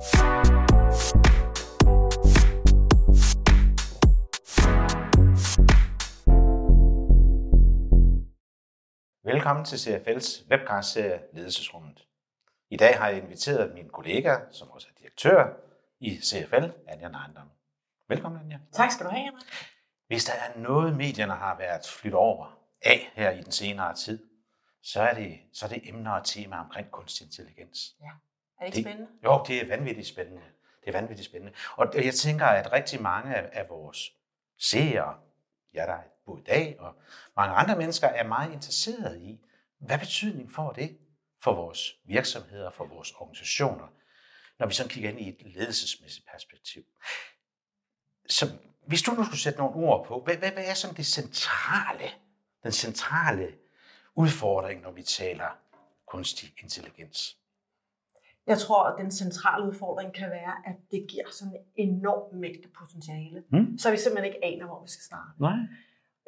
Velkommen til CFL's webcast-serie Ledelsesrummet. I dag har jeg inviteret min kollega, som også er direktør i CFL, Anja Neindam. Velkommen, Anja. Tak skal du have, Henrik. Hvis der er noget, medierne har været flyttet over af her i den senere tid, så er det, så er det emner og temaer omkring kunstig intelligens. Ja. Er det ikke spændende? Jo, det er vanvittigt spændende. Det er vanvittigt spændende. Og jeg tænker, at rigtig mange af, vores seere, ja, der er både i dag, og mange andre mennesker er meget interesserede i, hvad betydning får det for vores virksomheder, for vores organisationer, når vi sådan kigger ind i et ledelsesmæssigt perspektiv. Så hvis du nu skulle sætte nogle ord på, hvad, hvad, hvad er sådan det centrale, den centrale udfordring, når vi taler kunstig intelligens? Jeg tror, at den centrale udfordring kan være, at det giver sådan en enorm mængde potentiale, Mm. så vi simpelthen ikke aner, hvor vi skal starte. Nej.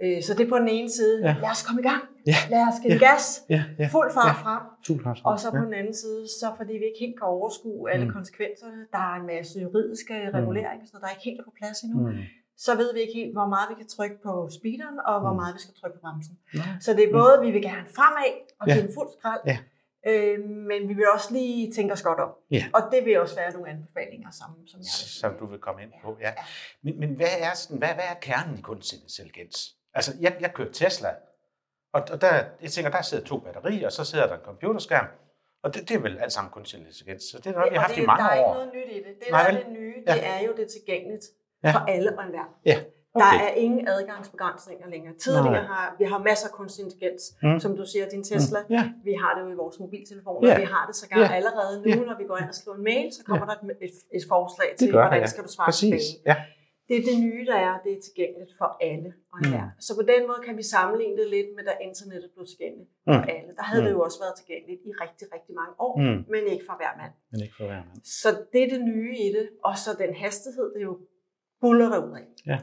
Øh, Så det er på den ene side, Ja. lad os komme i gang, Ja. lad os give Ja. gas, Ja, ja. fuld fart Ja. frem. Fuld. Og så på den anden side, så fordi vi ikke helt kan overskue alle Mm. konsekvenserne, der er en masse juridiske reguleringer, så der er ikke helt på plads endnu, Mm. så ved vi ikke helt, hvor meget vi kan trykke på speederen, og hvor Mm. meget vi skal trykke på bremsen. Nej. Så det er både, vi vil gerne fremad og Ja. give en fuld skrald, Ja. Øh, men vi vil også lige tænke os godt om. Ja. Og det vil også være nogle anbefalinger, som, som jeg som du vil komme ind på. Ja. Ja. Men, men hvad, er sådan, hvad, hvad er kernen i kunstig intelligens? Altså, jeg, jeg kører Tesla, og, og der, jeg tænker, der sidder to batterier, og så sidder der en computerskærm, og det, det er vel alt sammen kunstig intelligens. Så det er noget, vi har haft det, i mange der er ikke år. noget nyt i det. Det, Nej, der er det nye, Ja. det er jo det tilgængeligt Ja. for alle og enhver. Ja, Der er ingen adgangsbegrænsninger længere. Tidligere Nej. har vi har masser af kunstig intelligens, Mm. som du siger, din Tesla. Mm. Ja. Vi har det jo i vores mobiltelefoner. Ja. Vi har det sågar Ja. allerede nu, Ja. når vi går ind og skriver en mail, så kommer der et, et, et forslag Det til, gør der, hvordan ja. skal du svare Præcis. tilbage. Ja. Det er det nye, der er. Det er tilgængeligt for alle og Mm. enhver. Så på den måde kan vi sammenligne det lidt med, da internettet blev tilgængeligt for Mm. alle. Der havde Mm. det jo også været tilgængeligt i rigtig, rigtig mange år, Mm. men ikke for hver mand. Men ikke for hver mand. Så det er det nye i det, og så den hastighed, det er jo buller af. Ja.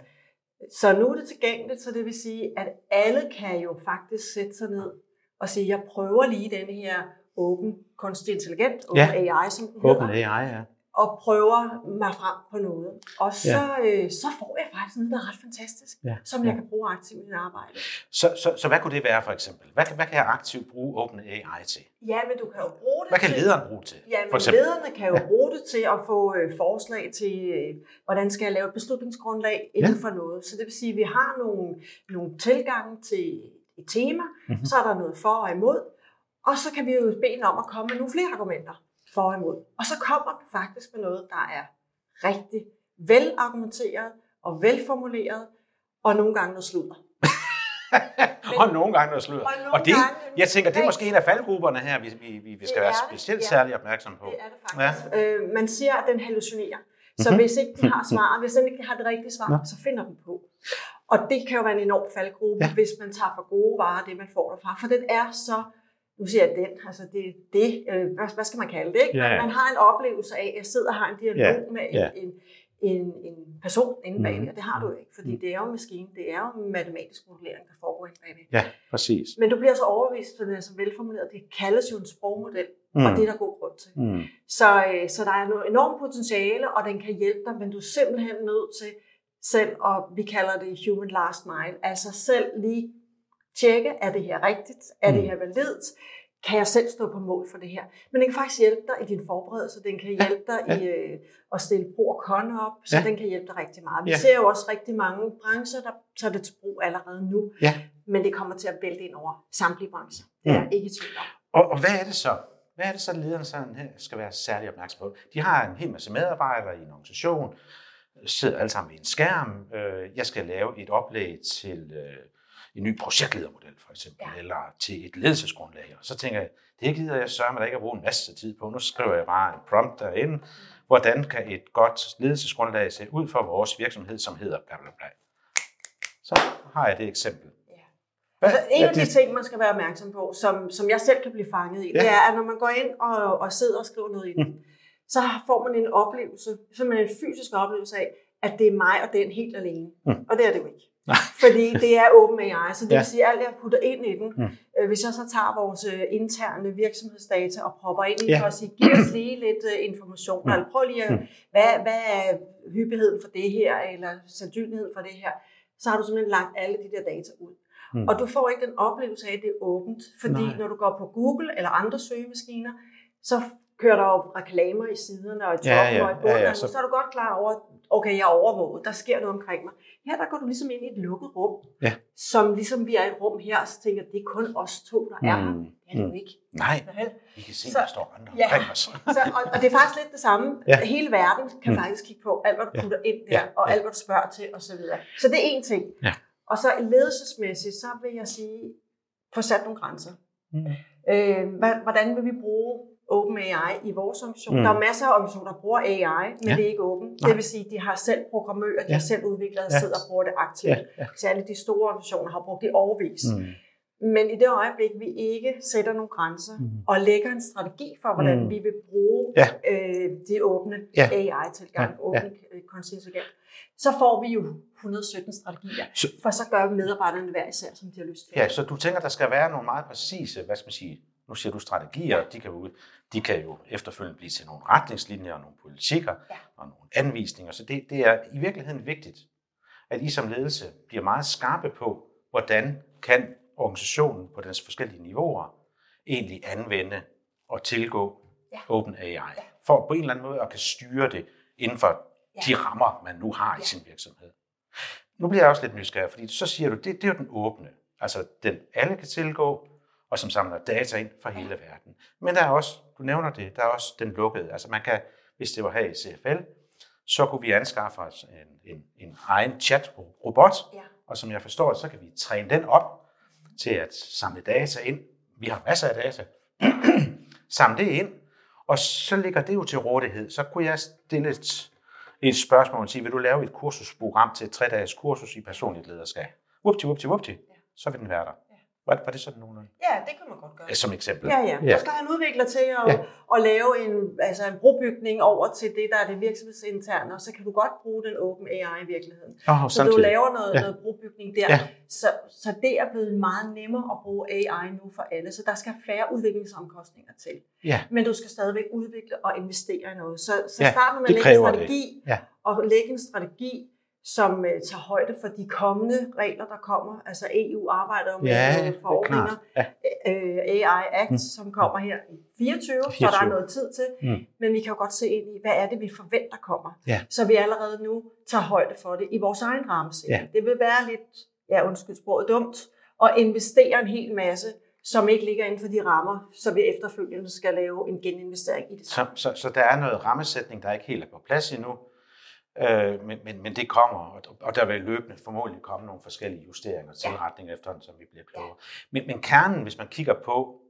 Så nu er det tilgængeligt, så det vil sige, at alle kan jo faktisk sætte sig ned og sige, jeg prøver lige denne her åben kunstig intelligent, Ja. open AI, som den Open hedder, AI, ja. Og prøver mig frem på noget. Og så, øh, så får jeg faktisk noget, der er ret fantastisk, Ja. som ja. jeg kan bruge aktivt i mit arbejde. Så, så, så hvad kunne det være for eksempel? Hvad, kan- hvad kan jeg aktivt bruge Open AI til? Ja, men du kan jo bruge det Hvad kan til... lederen bruge til? Ja, for men eksempel? lederne kan jo ja. bruge det til at få øh, forslag til, øh, hvordan skal jeg lave et beslutningsgrundlag inden Ja. for noget. Så det vil sige, at vi har nogle, nogle tilgange til et tema, Mhm. mm-hmm. så er der noget for og imod, og så kan vi jo bede den om at komme med nogle flere argumenter for og imod. Og så kommer den faktisk med noget, der er rigtig velargumenteret og velformuleret, og nogle gange noget sludder. og nogle gange noget sludder. Og Og det, jeg tænker, det er måske en af faldgrupperne her, vi, vi, vi, skal være er det, specielt ja. særlig opmærksom på. Det er det faktisk. Ja. Øh, man siger, at den hallucinerer. Så Mhm. hvis ikke den har svaret, hvis den ikke har det rigtige svar, Nå. så finder den på. Og det kan jo være en enorm faldgruppe, Ja. ja. hvis man tager for gode varer det, man får derfra. For den er så, nu siger jeg den, altså det, det øh, hvad, hvad skal man kalde det? Ikke? Ja, ja. Man har en oplevelse af, at jeg sidder og har en dialog Ja, med ja. en, en, en person inde bagved, Mhm. og det har du jo ikke, fordi Mhm. det er jo en maskine, det er jo en matematisk modellering, der foregår inde bagved. Ja, præcis. Men du bliver så overbevist, for den er så velformuleret, det kaldes jo en sprogmodel, mm. og det er der god grund til. Mm. Så, øh, så der er noget enormt potentiale, og den kan hjælpe dig, men du er simpelthen nødt til selv, og vi kalder det human last mile, altså selv lige tjekke, er det her rigtigt? Er det Mm. her validt? Kan jeg selv stå på mål for det her? Men den kan faktisk hjælpe dig i din forberedelse, den kan hjælpe dig ja. i øh, at stille pro og con op, så Ja. den kan hjælpe dig rigtig meget. Vi Ja. ser jo også rigtig mange brancher, der tager det til brug allerede nu, Ja. men det kommer til at vælte ind over samtlige brancher. Det er Mm. ikke i tvivl om. Og, og hvad er det så? Hvad er det så, lederne sådan her skal være særlig opmærksom på? De har en hel masse medarbejdere i en organisation, sidder alle sammen ved en skærm. Øh, Jeg skal lave et oplæg til øh, en ny projektledermodel, for eksempel, ja. Eller til et ledelsesgrundlag. Og så tænker jeg, det gider jeg sørge mig ikke at bruge en masse tid på. Nu skriver jeg bare en prompt derinde. Hvordan kan et godt ledelsesgrundlag se ud for vores virksomhed, som hedder bla bla bla. Så har jeg det eksempel. Ja. Hvad, Altså, en af de ting, man skal være opmærksom på, som, som jeg selv kan blive fanget i, Ja. ja. det er, at når man går ind og, og sidder og skriver noget i den, Mm. så får man en oplevelse, simpelthen en fysisk oplevelse af, at det er mig og den helt alene. Mm. Og det er det jo ikke. Fordi det er OpenAI, så det Ja. vil sige, at alt jeg putter ind i den, Mm. øh, hvis jeg så tager vores øh, interne virksomhedsdata og propper ind i Ja. for at sige, giv os lige lidt øh, information, Mm. eller prøv lige at, Mm. hvad, hvad er hyppigheden for det her, eller sandsynligheden for det her, så har du simpelthen lagt alle de der data ud. Mm. Og du får ikke den oplevelse af, at det er åbent, fordi Nej. når du går på Google eller andre søgemaskiner, så kører der jo reklamer i siderne og i Ja, toppen ja, og i ja, bunden, ja, så... så- så er du godt klar over, okay, jeg er overvåget, der sker noget omkring mig. Her der går du ligesom ind i et lukket rum, Ja. som ligesom vi er i et rum her, så tænker det er kun os to, der er her. Mm. Det er det jo Mm. ikke. Nej, vi kan se, Så- der står andre Ja. omkring os. Så, og, og det er faktisk lidt det samme. Ja. Hele verden kan Mm. faktisk kigge på alt, hvad du Ja. putter ind der, Ja. og Ja. alt, hvad du spørger til osv. Så det er én ting. Ja. Og så ledelsesmæssigt, så vil jeg sige, få sat nogle grænser. Mm. Øh, hvordan vil vi bruge OpenAI i vores organisation? Mm. Der er masser af organisationer, der bruger AI, men Ja. det er ikke åbent. Nej. Det vil sige, de har selv programmører, de Ja. har selv udviklere, der Ja. sidder og bruger det aktivt. Ja, ja. Så alle de store organisationer har brugt det overvis. Mm. Men i det øjeblik, vi ikke sætter nogle grænser Mm. og lægger en strategi for, hvordan Mm. vi vil bruge Ja. øh, de åbne Ja. AI-tilgang, Ja, ja. åbne øh, kunstig intelligens, så får vi jo 117 strategier. Så- For så gør medarbejderne hver især, som de har lyst til. Ja, så du tænker, der skal være nogle meget præcise, hvad skal man sige, nu siger du strategier, de kan, jo, de kan jo efterfølgende blive til nogle retningslinjer og nogle politikker Ja. og nogle anvisninger. Så det, det er i virkeligheden vigtigt, at I som ledelse bliver meget skarpe på, hvordan kan organisationen på dens forskellige niveauer egentlig anvende og tilgå Ja. OpenAI, Ja. for på en eller anden måde at kan styre det inden for Ja. de rammer, man nu har i Ja. sin virksomhed. Nu bliver jeg også lidt nysgerrig, fordi så siger du, det, det er jo den åbne, altså den alle kan tilgå, og som samler data ind fra hele verden. Men der er også, du nævner det, der er også den lukkede. Altså man kan, hvis det var her i CFL, så kunne vi anskaffe os en, en, en egen chat-robot, Ja. og som jeg forstår, så kan vi træne den op til at samle data ind. Vi har masser af data. samle det ind, og så ligger det jo til rådighed. Så kunne jeg stille et, et spørgsmål og sige, vil du lave et kursusprogram til et tre-dages kursus i personligt lederskab? Whoopty, whoopty, whoopty. Så vil den være der. Ja. Var, var det sådan nogenlunde? ja, det kan man godt gøre. Som eksempel. Ja, ja. Ja. Så skal han udvikle til at, Ja. at lave en, altså en brobygning over til det, der er det virksomhedsinterne, og så kan du godt bruge den open AI i virkeligheden. Oh, Så du samtidig. laver noget, Ja. noget brobygning der. Ja. Så, så det er blevet meget nemmere at bruge AI nu for alle, så der skal færre udviklingsomkostninger til. Ja. Men du skal stadigvæk udvikle og investere i noget. Så, så Ja, start med at lægge en strategi, Ja. og lægge en strategi, som uh, tager højde for de kommende regler, der kommer. Altså EU arbejder jo med Ja, er forordninger. Ja. øh, AI Act, Mm. som kommer her i 24, 24, så 24. der er noget tid til. Mm. Men vi kan jo godt se ind i, hvad er det, vi forventer kommer. Ja. Så vi allerede nu tager højde for det i vores egen rammesætning. Ja. Det vil være lidt, ja undskyld sproget, dumt at investere en hel masse, som ikke ligger inden for de rammer, så vi efterfølgende skal lave en geninvestering i det. Så, så, så der er noget rammesætning, der ikke helt er på plads endnu, øh, men, men, men det kommer, og, der vil løbende formodentlig komme nogle forskellige justeringer og tilretninger efterhånden, som vi bliver klogere. Men, men kernen, hvis man kigger på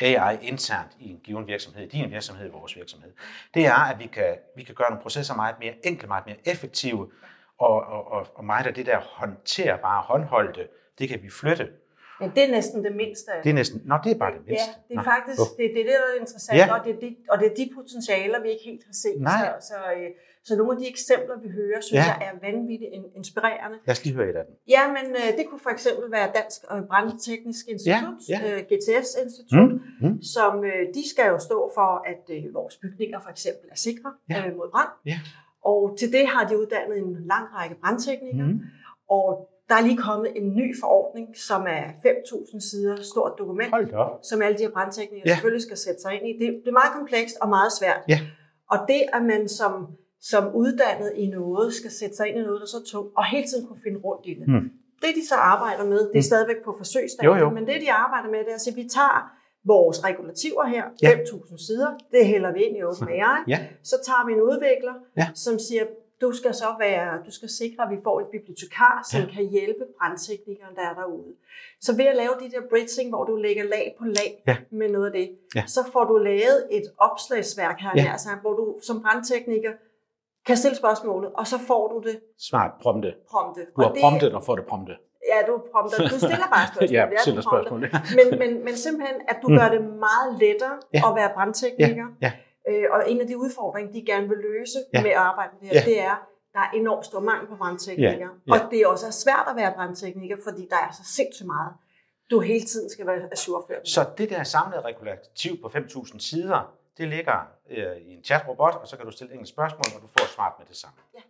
AI internt i en given virksomhed, i din virksomhed, vores virksomhed, det er, at vi kan, vi kan gøre nogle processer meget mere enkle, meget mere effektive, og, og, og, og meget af det der håndterbare, håndholdte, det kan vi flytte. Men det er næsten det mindste Det er næsten, nå, det er bare det mindste. Ja, det er Nå, faktisk det, det, er det, der er interessant, Ja. og, det er de, og det er de potentialer, vi ikke helt har set. Nej. Så, så, øh, så nogle af de eksempler, vi hører, synes Ja. jeg er vanvittigt in- inspirerende. Lad os lige høre et af dem. Ja, men øh, det kunne for eksempel være Dansk øh, Brandteknisk Institut, Ja, ja, GTS-institut, Mm, mm. som de skal jo stå for, at vores bygninger for eksempel er sikre Ja. mod brand. Ja. Og til det har de uddannet en lang række brandteknikere, Mm. og der er lige kommet en ny forordning, som er 5.000 sider stort dokument, Hold da som alle de her brandteknikere Ja. selvfølgelig skal sætte sig ind i. Det, det er meget komplekst og meget svært. Ja. Og det, at man som, som uddannet i noget, skal sætte sig ind i noget, der er så tungt, og hele tiden kunne finde rundt i det. Mm. Det, de så arbejder med, det er Mm. stadigvæk på forsøgsstadiet, Jo, jo. men det, de arbejder med, det er at vi tager vores regulativer her, Ja. 5.000 sider, det hælder vi ind i OpenAI, Ja. så tager vi en udvikler, Ja. som siger, du skal så være, du skal sikre, at vi får en bibliotekar, som Ja. kan hjælpe brandteknikeren, der er derude. Så ved at lave de der bridging, hvor du lægger lag på lag Ja. med noget af det, Ja. så får du lavet et opslagsværk her, Ja. ja. altså, hvor du som brandtekniker kan stille spørgsmålet, og så får du det Smart prompte. prompte. Du har Og det, promptet og får det promptet. Ja, du prompter. Du stiller bare spørgsmål. ja, er, stiller spørgsmål. Men, men, men simpelthen, at du Mm. gør det meget lettere Ja. at være brandtekniker. Ja, Øh, og en af de udfordringer, de gerne vil løse Ja. med at arbejde med det her, Ja. det er, der er enormt stor mangel på brandteknikere. Ja, ja. Og det er også svært at være brandtekniker, fordi der er så sindssygt meget, du hele tiden skal være ajourført. Så det der samlede regulativ på 5.000 sider, det ligger øh, i en chatrobot, og så kan du stille enkelte spørgsmål, og du får svaret med det samme. Ja.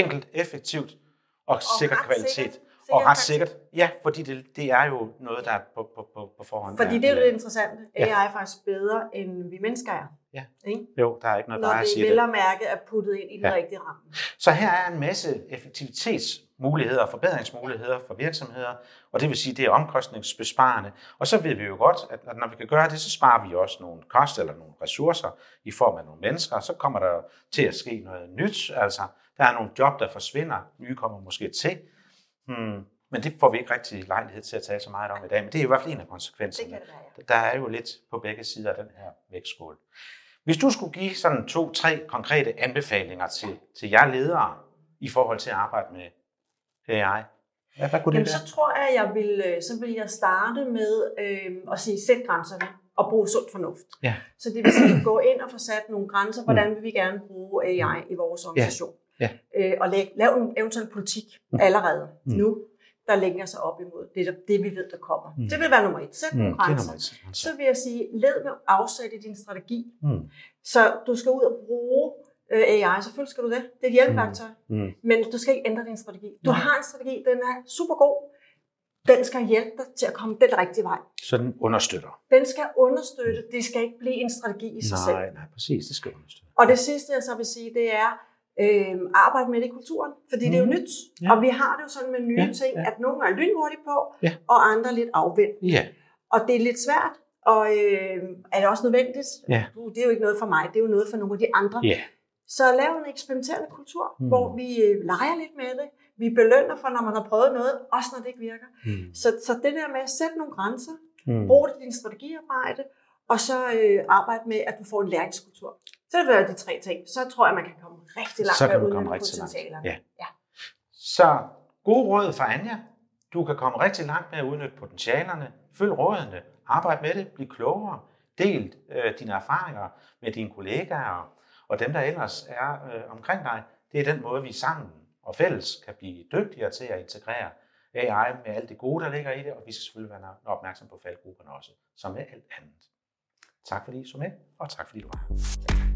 Enkelt, effektivt og, og sikker kvalitet. sikkert. Og ret sikkert. Ja, fordi det, det er jo noget, der er på, på, på, på forhånd. Fordi det er jo det interessante. Ja. AI er faktisk bedre, end vi mennesker er. Ja. Ikke? Jo, der er ikke noget Når bare at det sige det. at mærke er puttet ind i den Ja. rigtige ramme. Så her er en masse effektivitetsmuligheder og forbedringsmuligheder for virksomheder, og det vil sige, det er omkostningsbesparende. Og så ved vi jo godt, at når vi kan gøre det, så sparer vi også nogle kost eller nogle ressourcer i form af nogle mennesker, og så kommer der til at ske noget nyt. Altså, der er nogle job, der forsvinder, nye kommer måske til. Hmm. Men det får vi ikke rigtig lejlighed til at tale så meget om i dag, men det er i hvert fald en af Det konsekvenserne. kan det være, ja. Der er jo lidt på begge sider af den her vægtskål. Hvis du skulle give sådan to-tre konkrete anbefalinger til, til jer ledere i forhold til at arbejde med AI, hvad, hvad kunne det Jamen, være? så tror jeg, jeg vil, øh, så vil jeg starte med øh, at sige, sæt grænserne og bruge sund fornuft. Ja. Så det vil sige, gå ind og få sat nogle grænser, hvordan vil vi gerne bruge AI i vores organisation. Ja. Øh, og læg, lav en eventuel politik allerede Mm. nu, der lægger sig op imod det, der, det vi ved, der kommer. Mm. Det vil være nummer et. Sæt Mm, nogle er grænser. et. Så vil jeg sige, led med afsæt i din strategi. Mm. Så du skal ud og bruge øh, AI. Selvfølgelig skal du det. Det er et hjælpeværktøj. Mm. Men du skal ikke ændre din strategi. Du Nej. har en strategi, den er super god. Den skal hjælpe dig til at komme den rigtige vej. Så den understøtter. Den skal understøtte. Det skal ikke blive en strategi i sig selv. Nej, nej, præcis, det skal understøtte. Og det sidste, jeg så vil sige, det er øh, arbejde med det i kulturen. Fordi det er jo Mhm. nyt. Ja. Og vi har det jo sådan med nye Ja, ting, ja. at nogle er lynhurtigt på, Ja. og andre lidt afvendt. Ja, Og det er lidt svært. Og øh, er det også nødvendigt? Ja. Uh, Det er jo ikke noget for mig. Det er jo noget for nogle af de andre. ja. Så lav en eksperimenterende kultur, Mm. mm. hvor vi øh, leger lidt med det. Vi belønner for, når man har prøvet noget, også når det ikke virker. Mm. Så, så det der med at sætte nogle grænser, Mm. brug det i din strategiarbejde, og så øh, arbejde med, at du får en læringskultur. Så vil være de tre ting. Så tror jeg, man kan komme rigtig langt Så med kan du komme rigtig langt. Ja. ja. Så gode råd fra Anja. Du kan komme rigtig langt med at udnytte potentialerne. Følg rådene. Arbejd med det. Bliv klogere. Del øh, dine erfaringer med dine kollegaer og dem, der ellers er øh, omkring dig. Det er den måde, vi sammen og fælles kan blive dygtigere til at integrere AI med alt det gode, der ligger i det, og vi skal selvfølgelig være opmærksom på faldgrupperne også, som med alt andet. Tak fordi I så med, og tak fordi du var her.